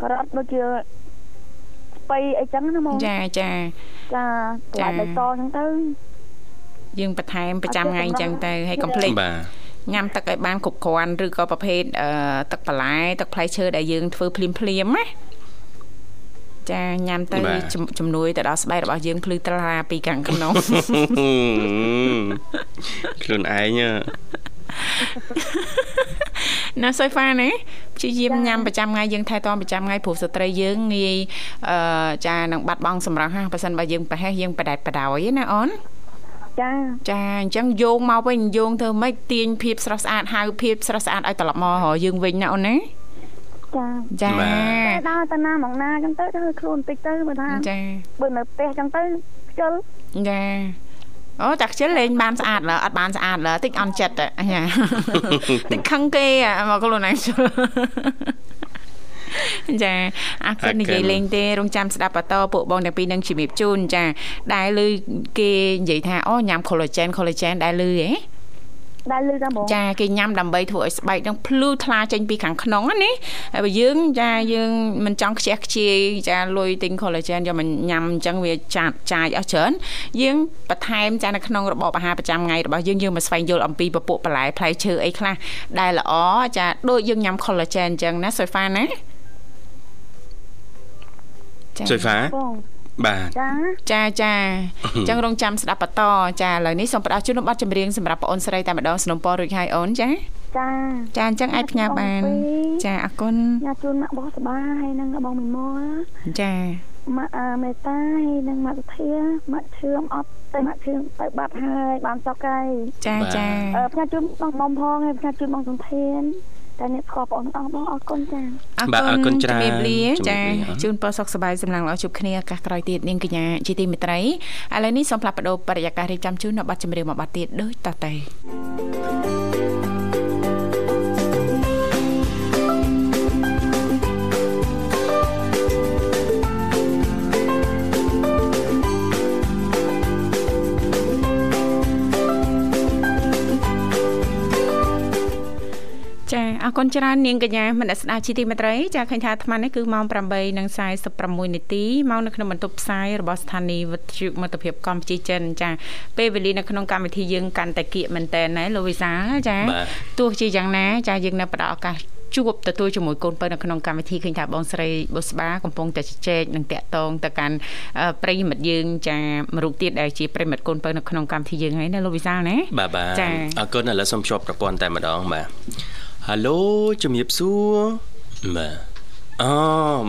ការ៉ុតដូចជាស្ពៃអីចឹងណាមកចាចាចាចាបៃតងចឹងទៅយើងបន្ថែមប្រចាំថ្ងៃអញ្ចឹងទៅហើយកុំភ្លេចបាទញ៉ាំទឹកឲ្យបានគ្រប់គ្រាន់ឬក៏ប្រភេទទឹកបន្លែទឹកផ្លែឈើដែលយើងធ្វើភ្លាមភ្លាមណា ចាញ៉ាំទៅជំនួយទៅដល់ស្បែករបស់យើងភ្លឺត្រាពីខាងក្នុងខ្លួនឯងណាសុយហ្វាណាព្យាយាមញ៉ាំប្រចាំថ្ងៃយើងថែទាំប្រចាំថ្ងៃព្រោះស្ត្រីយើងងាយអឺចានឹងបាត់បង់សម្រស់ណាបើសិនបើយើងប្រហែសយើងបដែតបដោយណាអូនចាចាអញ្ចឹងយោងមកវិញយោងធ្វើម៉េចទាញភាពស្រស់ស្អាតហៅភាពស្រស់ស្អាតឲ្យត្រឡប់មករយើងវិញណាអូនណា ចាចាដើរទៅណាមកណាអញ្ចឹងទៅទៅខ្លួនតិចទៅមើលថាចាបើនៅផ្ទះអញ្ចឹងទៅខ្ជិលចាអូតាខ្ជិលលេងបានស្អាតឡើអត់បានស្អាតឡើតិចអន់ចិត្តអាតិចខឹងគេមកខ្លួនឯងចាអរគុណនិយាយលេងទេរងចាំស្ដាប់បន្តពួកបងទាំងពីរនឹងជំរាបជូនចា ដែលឮគេនិយាយថាអូញ៉ាំ collagen collagen ដែលឮហ៎ ដែលលឺតាមហ្មងចាគេញ៉ាំដើម្បីធ្វើឲ្យស្បែកនឹងភ្លឺថ្លាចេញពីខាងក្នុងណានេះហើយបើយើងចាយើងមិនចង់ខ្ជះខ្ជាយចាលុយទិញ collagen យកមកញ៉ាំអញ្ចឹងវាចាត់ចាយអស់ច្រើនយើងបន្ថែមចានៅក្នុងរបបអាហារប្រចាំថ្ងៃរបស់យើងយើងមកស្វែងយល់អំពីពពួកបន្លែផ្លែឈើអីខ្លះដែលល្អចាដូចយើងញ៉ាំ collagen អញ្ចឹងណាសូហ្វាណាសុយហ្វាបង បាទចាចាចាអញ្ចឹងរងចាំស្ដាប់បន្តចាឥឡូវនេះសូមផ្ដល់ជូននូវប័ណ្ណចម្រៀងសម្រាប់បងអូនស្រីតែម្ដងสนុំពររួចហើយអូនចាចាចាអញ្ចឹងអាចផ្ញើបាន ចាអរគុណញ៉ាជូនម៉ាក់បោះសបាហើយនឹងបងមីមលចាម៉ាក់អឺមេតាហើយនឹងម៉ាក់សុធាម៉ាក់ឈឿមអត់តែម៉ាក់ឈឿមទៅបាត់ហើយបានសុកហើយចាចាអឺផ្ញើជូនបងមុំផងហើយផ្ញើជូនបងសំធាន តែអ្នកស្គាល់បងអស់បងអរគុណចាបាទអរគុណច្រើនជំរាបលាជំរាបចាលាជូនពរសុខសប្បាយសំឡាងល្អជួបគ្នាឱកាសក្រោយទៀតនាងកញ្ញាជាទីមេត្រីឥឡូវនេះសូមផ្លាប់បដោបរិយាកាសរៀបចំជូននៅប័ណ្ណចម្រៀងមួយប័ណ្ណទៀតដូចតទៅ អរគុណច្រើននាងកញ្ញាមនស្ដាប់ជីទីមេត្រីចាឃើញថាអាត្មានេះគឺម៉ោង8:46នាទីមកនៅក្នុងបន្ទប់ផ្សាយរបស់ស្ថានីយ៍វិទ្យុមិត្តភាពកម្ពុជាចិនចាពេលវេលានៅក្នុងកម្មវិធីយើងកាន់តែគៀកមែនតើណាលោកវិសាលចាបាទទោះជាយ៉ាងណា ចាយើងនៅផ្ដល់ឱកាសជួបទទួលជាមួយកូនបើនៅក្នុងកម្មវិធីឃើញថាបងស្រីបុស្បាកំពុងតែជជែកនិងតាក់ទងទៅកាន់អឺប្រិយមិត្តយើងចាមួយរូបទៀតដែលជាប្រិយមិត្តកូនបើនៅក្នុងកម្មវិធីយើងហើយណាលោកវិសាលណាបាទបាទចា៎អរគុណឥឡូវសូមជួបប្រព័ន្ធតែម្ដងបាទ ហាឡូជំរាបសួរបាទអូ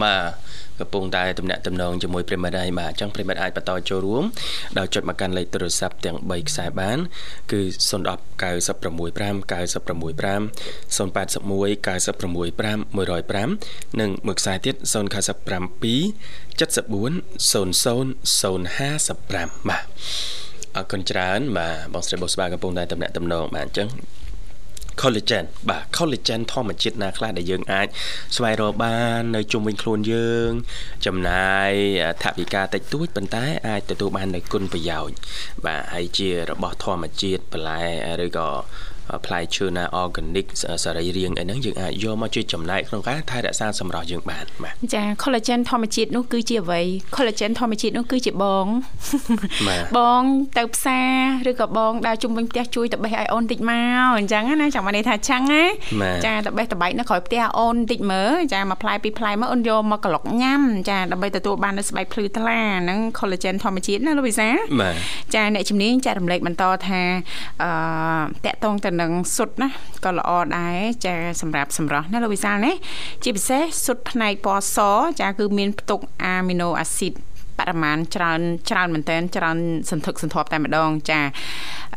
បាទកំពុងតែតំណាក់តំណងជាមួយប្រិមិត្តហើយបាទអញ្ចឹងប្រិមិត្តអាចបន្តចូលរួមដោយចុចមកកាន់លេខទូរស័ព្ទទាំង3ខ្សែបាន គឺ010 965 965 081 965 105និងមួយខ្សែទៀត097 74 00 055បាទអរគុណច្រើនបាទបងស្រីបុស្បាកំពុងតែតំណាក់តំណងបាទអញ្ចឹង collagen បាទ collagen ធម្មជាតិណាខ្លះដែលយើងអាចស្វែងរកបាននៅជុំវិញខ្លួនយើង ចំណាយថវិកាតិចតួចប៉ុន្តែអាចទទួលបាននូវគុណប្រយោជន៍បាទហើយជារបស់ធម្មជាតិបន្លែឬក៏ ផ្លែឈើណា organic សរីរាង្គអីហ្នឹងយើងអាចយកមកជួយចំណែកក្នុងការថែរក្សាសម្រស់យើងបានបាទចា collagen ធម្មជាតិនោះគឺជាអ្វី collagen ធម្មជាតិនោះគឺជាបងបាទបងទៅផ្សារឬក៏បងដើរជុំវិញផ្ទះជួយទៅបេះឲ្យអូនតិចមកអញ្ចឹងណាចាំមកនេះថាឆឹងណាបាទចាទៅបេះតបែកនៅក្រោយផ្ទះអូនតិចមើលចាមកផ្លែពីរផ្លែមកអូនយកមកក្លុកញ៉ាំចាដើម្បីទទួលបាននូវស្បែកភ្លឺថ្លាហ្នឹង collagen ធម្មជាតិណាលោកវិសាបាទចាអ្នកជំនាញចារំលែកបន្តថាអឺតកតងទៅនឹងសុទ្ធណាក៏ល្អដែរចាសម្រាប់សម្រស់ណាលោកវិសាលណាជាពិសេសសុទ្ធផ្នែកពណ៌សចាគឺមានផ្ទុកអាមីណូអាស៊ីត បរិមាណច្រើនច្រើនមែនតើច្រើនសន្ធឹកសន្ធាប់តែម្ដងចា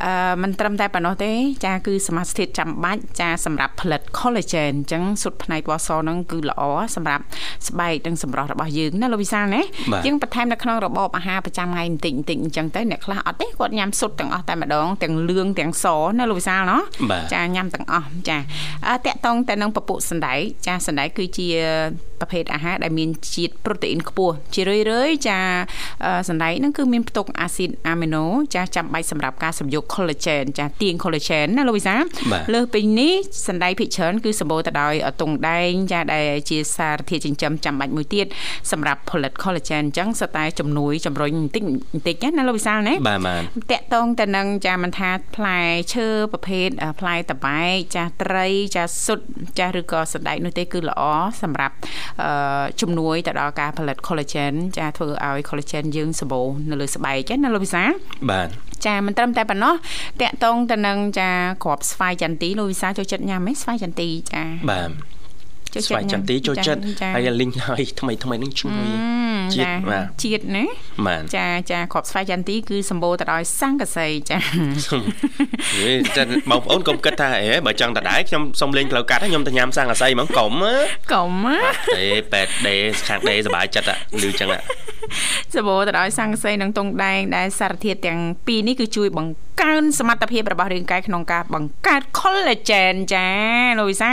អឺមិនត្រឹមតែប៉ុណ្ណោះទេ ចាគឺសមាសធាតុចាំបាច់ចាសម្រាប់ផលិត collagen អញ្ចឹងសុទ្ធផ្នែកពណ៌សហ្នឹងគឺល្អសម្រាប់ស្បែកនិងសម្រស់របស់យើងណាលោកវិសាលណាបាទយើងបន្ថែមនៅក្នុងរបបអាហារប្រចាំថ្ងៃបន្តិចបន្តិចអញ្ចឹងទៅអ្នកខ្លះអត់ទេគាត់ញ៉ាំសុទ្ធទាំងអស់តែម្ដងទាំងលឿងទាំងសណាលោកវិសាលណោះបាទចាញ៉ាំទាំងអស់ចាអឺតកតងតែនឹងពពុះសណ្ដែកចាសណ្ដែកគឺជា ប្រភេទអាហារដែលមានជាតិប្រូតេអ៊ីនខ្ពស់ជារឿយរឿយៗចាអឺសណ្ដែកហ្នឹងគឺមានផ្ទុកអាស៊ីតអាមីណូចាចាំបាច់សម្រាប់ការសម្យក collagen ចាទាញ collagen ណាលោកវិសាបាទលើសពីនេះសណ្ដែកភិកច្រើនគឺសម្បូរទៅដោយទង់ដែងចាដែលជាសារធាតុចិញ្ចឹមចាំបាច់មួយទៀតសម្រាប់ផលិត collagen អញ្ចឹងសុទ្ធតែជំនួយជំរុញបន្តិចបន្តិចណាលោកវិសាលណាបាទបាទតកតងទៅនឹងចាមិនថាផ្លែឈើប្រភេទអ่าផ្លែតបែកចាត្រីចាសុទ្ធចាឬក៏សណ្ដែកនោះទេគឺល្អសម្រាប់អឺជំនួយទៅដល់ការផលិត collagen ចាធ្វើឲ្យ collagen យើងសម្បូរនៅលើស្បែកណាលោកវិសាបាទចាមិនត្រឹមតែប៉ុណ្ណោះតកតងទៅនឹងចាក្របស្វាយចន្ទីលោកវិសាចូលចិត្តញ៉ាំទេស្វាយចន្ទីចាបាទចូល ស្វ័យចន្ទីចូលចិត្តចាហើយលីងហើយថ្មីថ្មីនឹងឈ្ងុយជាតិចាបាទជាតិណាបាទចាចាក្របស្វាយចន្ទីគឺសម្បូរទៅដោយសង្កសីចាហេចឹងបងប្អូនកុំគិតថាអេបើចង់ដដែលខ្ញុំសុំលេងផ្លូវកាត់ហើយខ្ញុំទៅញ៉ាំសង្កសីហ្មងកុំហ៎កុំណាដេប៉ែតដេខាងដេសុបាយចិត្តឮចឹងហ៎សម្បូរទៅដោយសង្កសីនិងទង់ដែងដែលសារធាតុទាំងពីរនេះគឺជួយបង្កកើនសមត្ថភាពរបស់រាងកាយក្នុងការបង្កើត collagen ចាលោកវិសា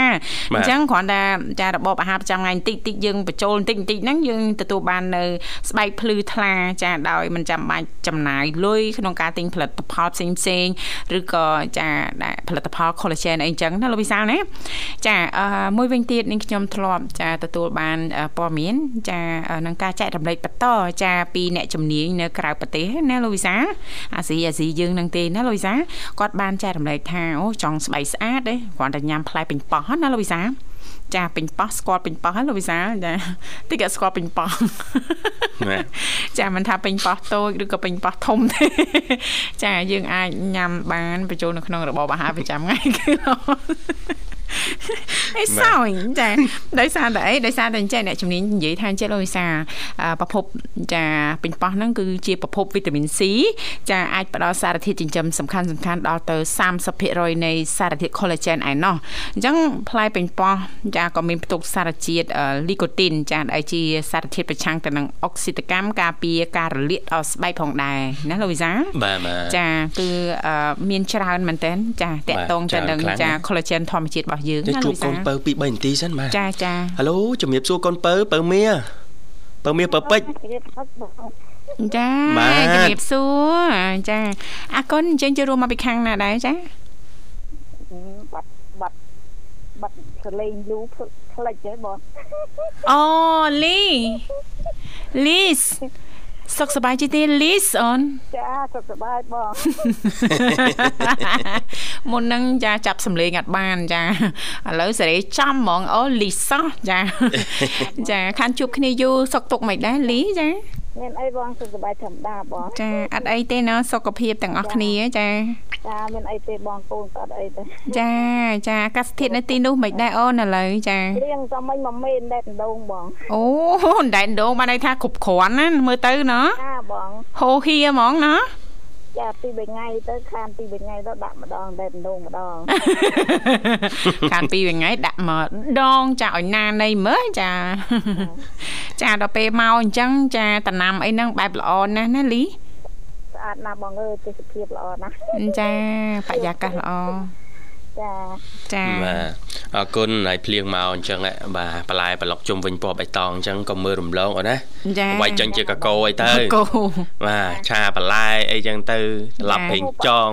អញ្ចឹងគ្រាន់តែចារបបអាហារប្រចាំថ្ងៃបន្តិចតិចយើងបញ្ចូលបន្តិចបន្តិចហ្នឹងយើងទទួលបាននៅស្បែកភ្លឺថ្លាចាដោយមិនចាំបាច់ចំណាយលុយក្នុងការទិញផលិតផលផ្សេងផ្សេងឬក៏ចាផលិតផល collagen អីចឹងណាលោកវិសាលណាចាមួយវិញទៀតនេះខ្ញុំធ្លាប់ចាទទួលបានព័ត៌មានចានឹងការចែករំលែកបន្តចាពីអ្នកជំនាញនៅក្រៅប្រទេសណាលោកវិសាអាស៊ីអាស៊ីយើងនឹងទេណាលោកវិសាគាត់បានចែករំលែកថាអូចង់ស្បែកស្អាតទេគ្រាន់តែញ៉ាំផ្លែពេញប៉ោះណាលោកវិសាចាពេញប៉ោះស្គាល់ពេញប៉ោះលោកវិសាចាតិចក៏ស្គាល់ពេញប៉ោះចាមិនថាពេញប៉ោះតូចឬក៏ពេញប៉ោះធំទេចាយើងអាចញ៉ាំបានបញ្ចូលនៅក្នុងរបបអាហារប្រចាំថ្ងៃគឺ អីសោយចាដោយសារតែអីដោយសារតែអញ្ចឹងអ្នកជំនាញនិយាយថាអញ្ចឹងលោកវិសាប្រភពចាពេញប៉ោះហ្នឹងគឺជាប្រភពវីតាមីន C ចាអាចផ្ដល់សារធាតុចិញ្ចឹមសំខាន់សំខាន់ដល់ទៅ30%នៃសារធាតុ collagen ឯណោះអញ្ចឹងផ្លែពេញប៉ោះចាក៏មានផ្ទុកសារជាតិលីកូទីនចាដែលជាសារធាតុប្រឆាំងទៅនឹងអុកស៊ីតកម្មការពារការរលាកដល់ស្បែកផងដែរណាលោកវិសាបាទបាទចាគឺមានច្រើនមែនតើចាតកតងទៅនឹងចា collagen ធម្មជាតិរបស់យើងណាលោកវិសាជួបកូនពៅ2 3នាទីសិនបាទចាចាហៅឡូជំរាបសួរកូនពៅពៅមៀពៅមៀពៅពេជ្រចាជំរាបសួរចាអរគុណអញ្ចឹងចូលរួមមកពីខាងណាដែរចាបាត់បាត់បាត់សលេងលូផ្លេចហ៎បងអូលីលីស សុខសប្បាយជីទេលីសអូនចាសុខសប្បាយបងមុននឹងចាចាប់សំលេងអត់បានចាឥឡូវសេរីចំហ្មងអូលីសោះចាចាខានជួបគ្នាយូរសុខទុកមិនដែរលីចា មានអីបងសុខសប្បាយធម្មតាបងចាអត់អីទេណាសុខភាពទាំងអស់គ្នាចាចាមានអីទេបងកូនក៏អត់អីទេចាចាអាកាសធាតុនៅទីនោះមិនដែរអូនឥឡូវចារៀងតែមិញមកមេនដែកដងបងអូដែកដងបានន័យថាគ្រប់គ្រាន់ណាមើលទៅណាចាបងហូហៀហ្មងណា ចាពី3ថ្ងៃទៅខានពី3ថ្ងៃទៅដាក់ម្ដងតែម្ដងម្ដងខានពី3ថ្ងៃដាក់ម្ដងចាឲ្យណានៃមើលចា ចាដល់ពេលមកអញ្ចឹងចាតំណាំអីហ្នឹងបែបល្អណាស់ណាលីស្អាតណាស់បងអើយទេសភាពល្អណាស់ចាបរិយាកាសល្អ ចាចាបាទអរគុណហើយភ្លៀងមកអញ្ចឹងបាទបន្លែប្លុកជុំវិញពណ៌បៃតងអញ្ចឹងក៏មើលរំលងអូនណាចាវាយចឹងជាកកោអីទៅកកោបាទឆាបន្លែអីចឹងទៅស្លាប់ពេញចង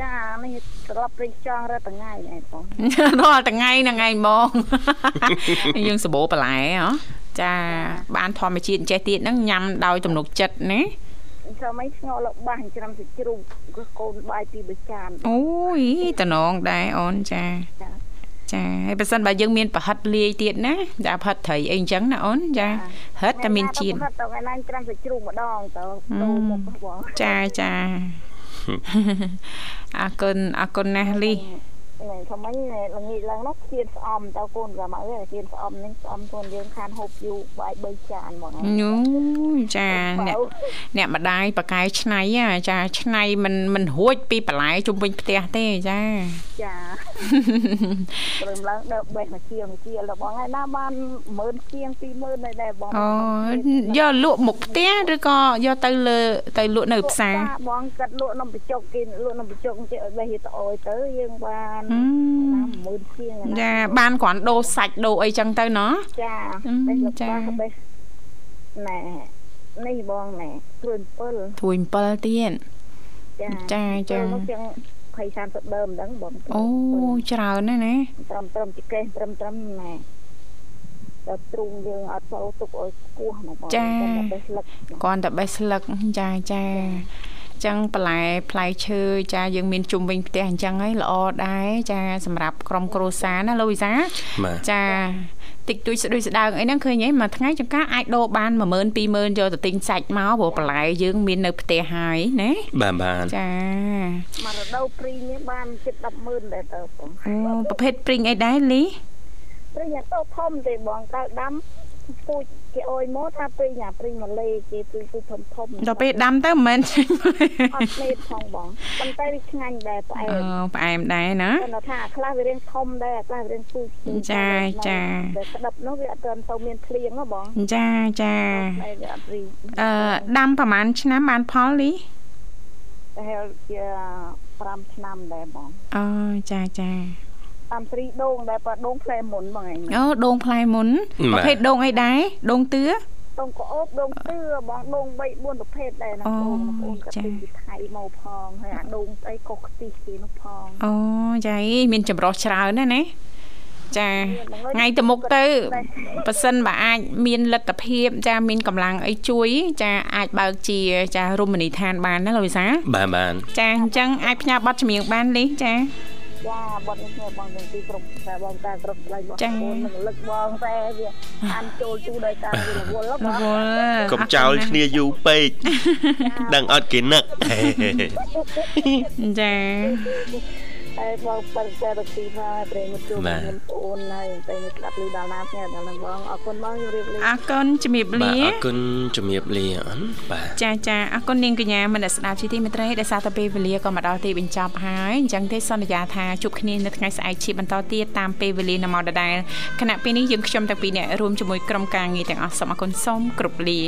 ចានេះត្រឡប់ពេញចងរាល់ថ្ងៃឯងបងរាល់ថ្ងៃហ្នឹងឯងបងយើងសបោបន្លែហ៎ចាបានធម្មជាតិចេះទៀតហ្នឹងញ៉ាំដោយទំនុកចិត្តណា សម័យស្ងោលបាសច្រាំសាច់ជ្រូកកូនបាយពីបចានអូយតំណងដែរអូនចាចាហើយបើសិនបើយើងមានប្រហិតលាយទៀតណាចាប្រហិតត្រីអីអញ្ចឹងណាអូនចាហិតតែមានជាតិប្រហិតទៅថ្ងៃណាច្រាំសាច់ជ្រូកម្ដងទៅដូរមុខបងចាចាអរគុណអរគុណណាស់លី ហ្នឹងថាមិញល្ងាចឡើងនោះគៀនស្អំតើកូនក៏មកគៀនស្អំនេះស្អំខ្លួនយើងខានហូបយូរបាយ3ចានហ្មងញូចាអ្នកអ្នកម្ដាយបកាយឆ្នៃចាឆ្នៃមិនមិនរួចពីបន្លែជុំវិញផ្ទះទេចាចាព្រមឡើងដើបេះមកជាមកជារបស់ហើយណាបាន10000ជាង20000ដែរបងអូយកលក់មុខផ្ទះឬក៏យកទៅលើទៅលក់នៅផ្សារបងកាត់លក់នំបញ្ចុកគេលក់នំបញ្ចុកចេះឲ្យបេះទៅអោយទៅយើងបាន10000ជាងចាបានគ្រាន់ដូរសាច់ដូរអីចឹងទៅណោះចាចាណែនេះបងណែទួយ7ទួយ7ទៀតចាចាចាចឹង20 30ដើមហ្នឹងបងអូច្រើនណាស់ណាត្រឹមត្រឹមចកេះត្រឹមត្រឹមណែដល់ទ្រូងយើងអត់ចូលទុកឲ្យខ្ពស់ណាបងចាគាត់តែបេះស្លឹកចាចា ចឹងបន្លែផ្លែឈើចាយើងមានជុំវិញផ្ទះអញ្ចឹងហើយល្អដែរចាសម្រាប់ក្រុមគ្រួសារណាលោកវិសាចាតិចតួចស្ដួយស្ដើងអីហ្នឹងឃើញហីមួយថ្ងៃចង្ការអាចដូរបាន10000 20000យកទៅទិញសាច់មកព្រោះបន្លែយើងមាននៅផ្ទះហើយណាបាទបាទចាមករដូវព្រីងនេះបានជិត100,000ដែរទៅបងអូប្រភេទព្រីងអីដែរលីព្រីងអត់ទៅធំទេបងតើដាំពូជ គេអុយមកថាព្រីងអាព្រីងម៉ាឡេគេព្រីងពូជធំធំដល់ពេលដាំទៅមិនមែនអត់មេផងបងប៉ុន្តែវាឆ្ងាញ់ដែរផ្អែមអូផ្អែមដែរណាគាត់ថាខ្លះវារៀងធំដែរខ្លះវារៀងពូជចាចាតែក្តាប់នោះវាអត់ទាន់ទៅមានភ្លៀងហ៎បងចាចាអឺដាំប្រហែលឆ្នាំបានផលលីប្រហែលជា5ឆ្នាំដែរបងអូចាចា តាមស្រីដូងដែរប៉ដូងផ្លែមុនបងឯងអូដូងផ្លែមុនបាទប្រភេទដូងអីដែរដូងតឿដូងក្អូបដូងទឿបងដូង3 4ប្រភេទដែរណាអូបងបងប្អូនក៏ចាទិញពីថៃមកផងហើយអាដូងស្អីកុសខ្ទិះគេនោះផងអូចាអីមានចម្រោះច្រើនណាស់ណាចាថ្ងៃទៅមុខទៅប៉ះសិនបើអាចមានលទ្ធភាពចាមានកម្លាំងអីជួយ ចាអាចបើកជាចារមណីយដ្ឋានបានណាលោកវិសាលបាទបាទចាអញ្ចឹងអាចផ្ញើប័ណ្ណចម្រៀងបានលេចា ចាបងនេះខ្ញុំបងទាំងពីរក្រុមតែបងតែក្រុមស្លាយបងចា៎ប្អូននឹងលឹកបងតែវាអានចូលទូដោយការវារវល់បងវល់កុំចោលគ្នាយូរពេកដឹងអត់គេនឹកចា ហើយបងបរិយាកាសទីមកប្រេងមកជួបបងប្អូនហើយតែស្ដាប់លឺដល់ណាផ្ញើដល់នឹងបងអរគុណបងជម្រាបលាអរគុណជំរាបបាទលាអរគុណជំរាបលាអូនបាទចាចាអរគុណនាងកញ្ញាមនស្សស្ដាប់ជីទីមេត្រីដែលសារទៅពេលវេលាក៏មកដល់ទីបញ្ចប់ហើយអញ្ចឹងទេសន្យាថាជួបគ្នានៅថ្ងៃស្អែកជាបន្តទៀតតាមពេលវេលានៅម៉ោងដដែលខណៈពេលនេះយើងខ្ញុំទាំងពីរអ្នករួមជាមួយក្រុមការងារទាំងអស់សូមអរគុណសូមគ្រប់លា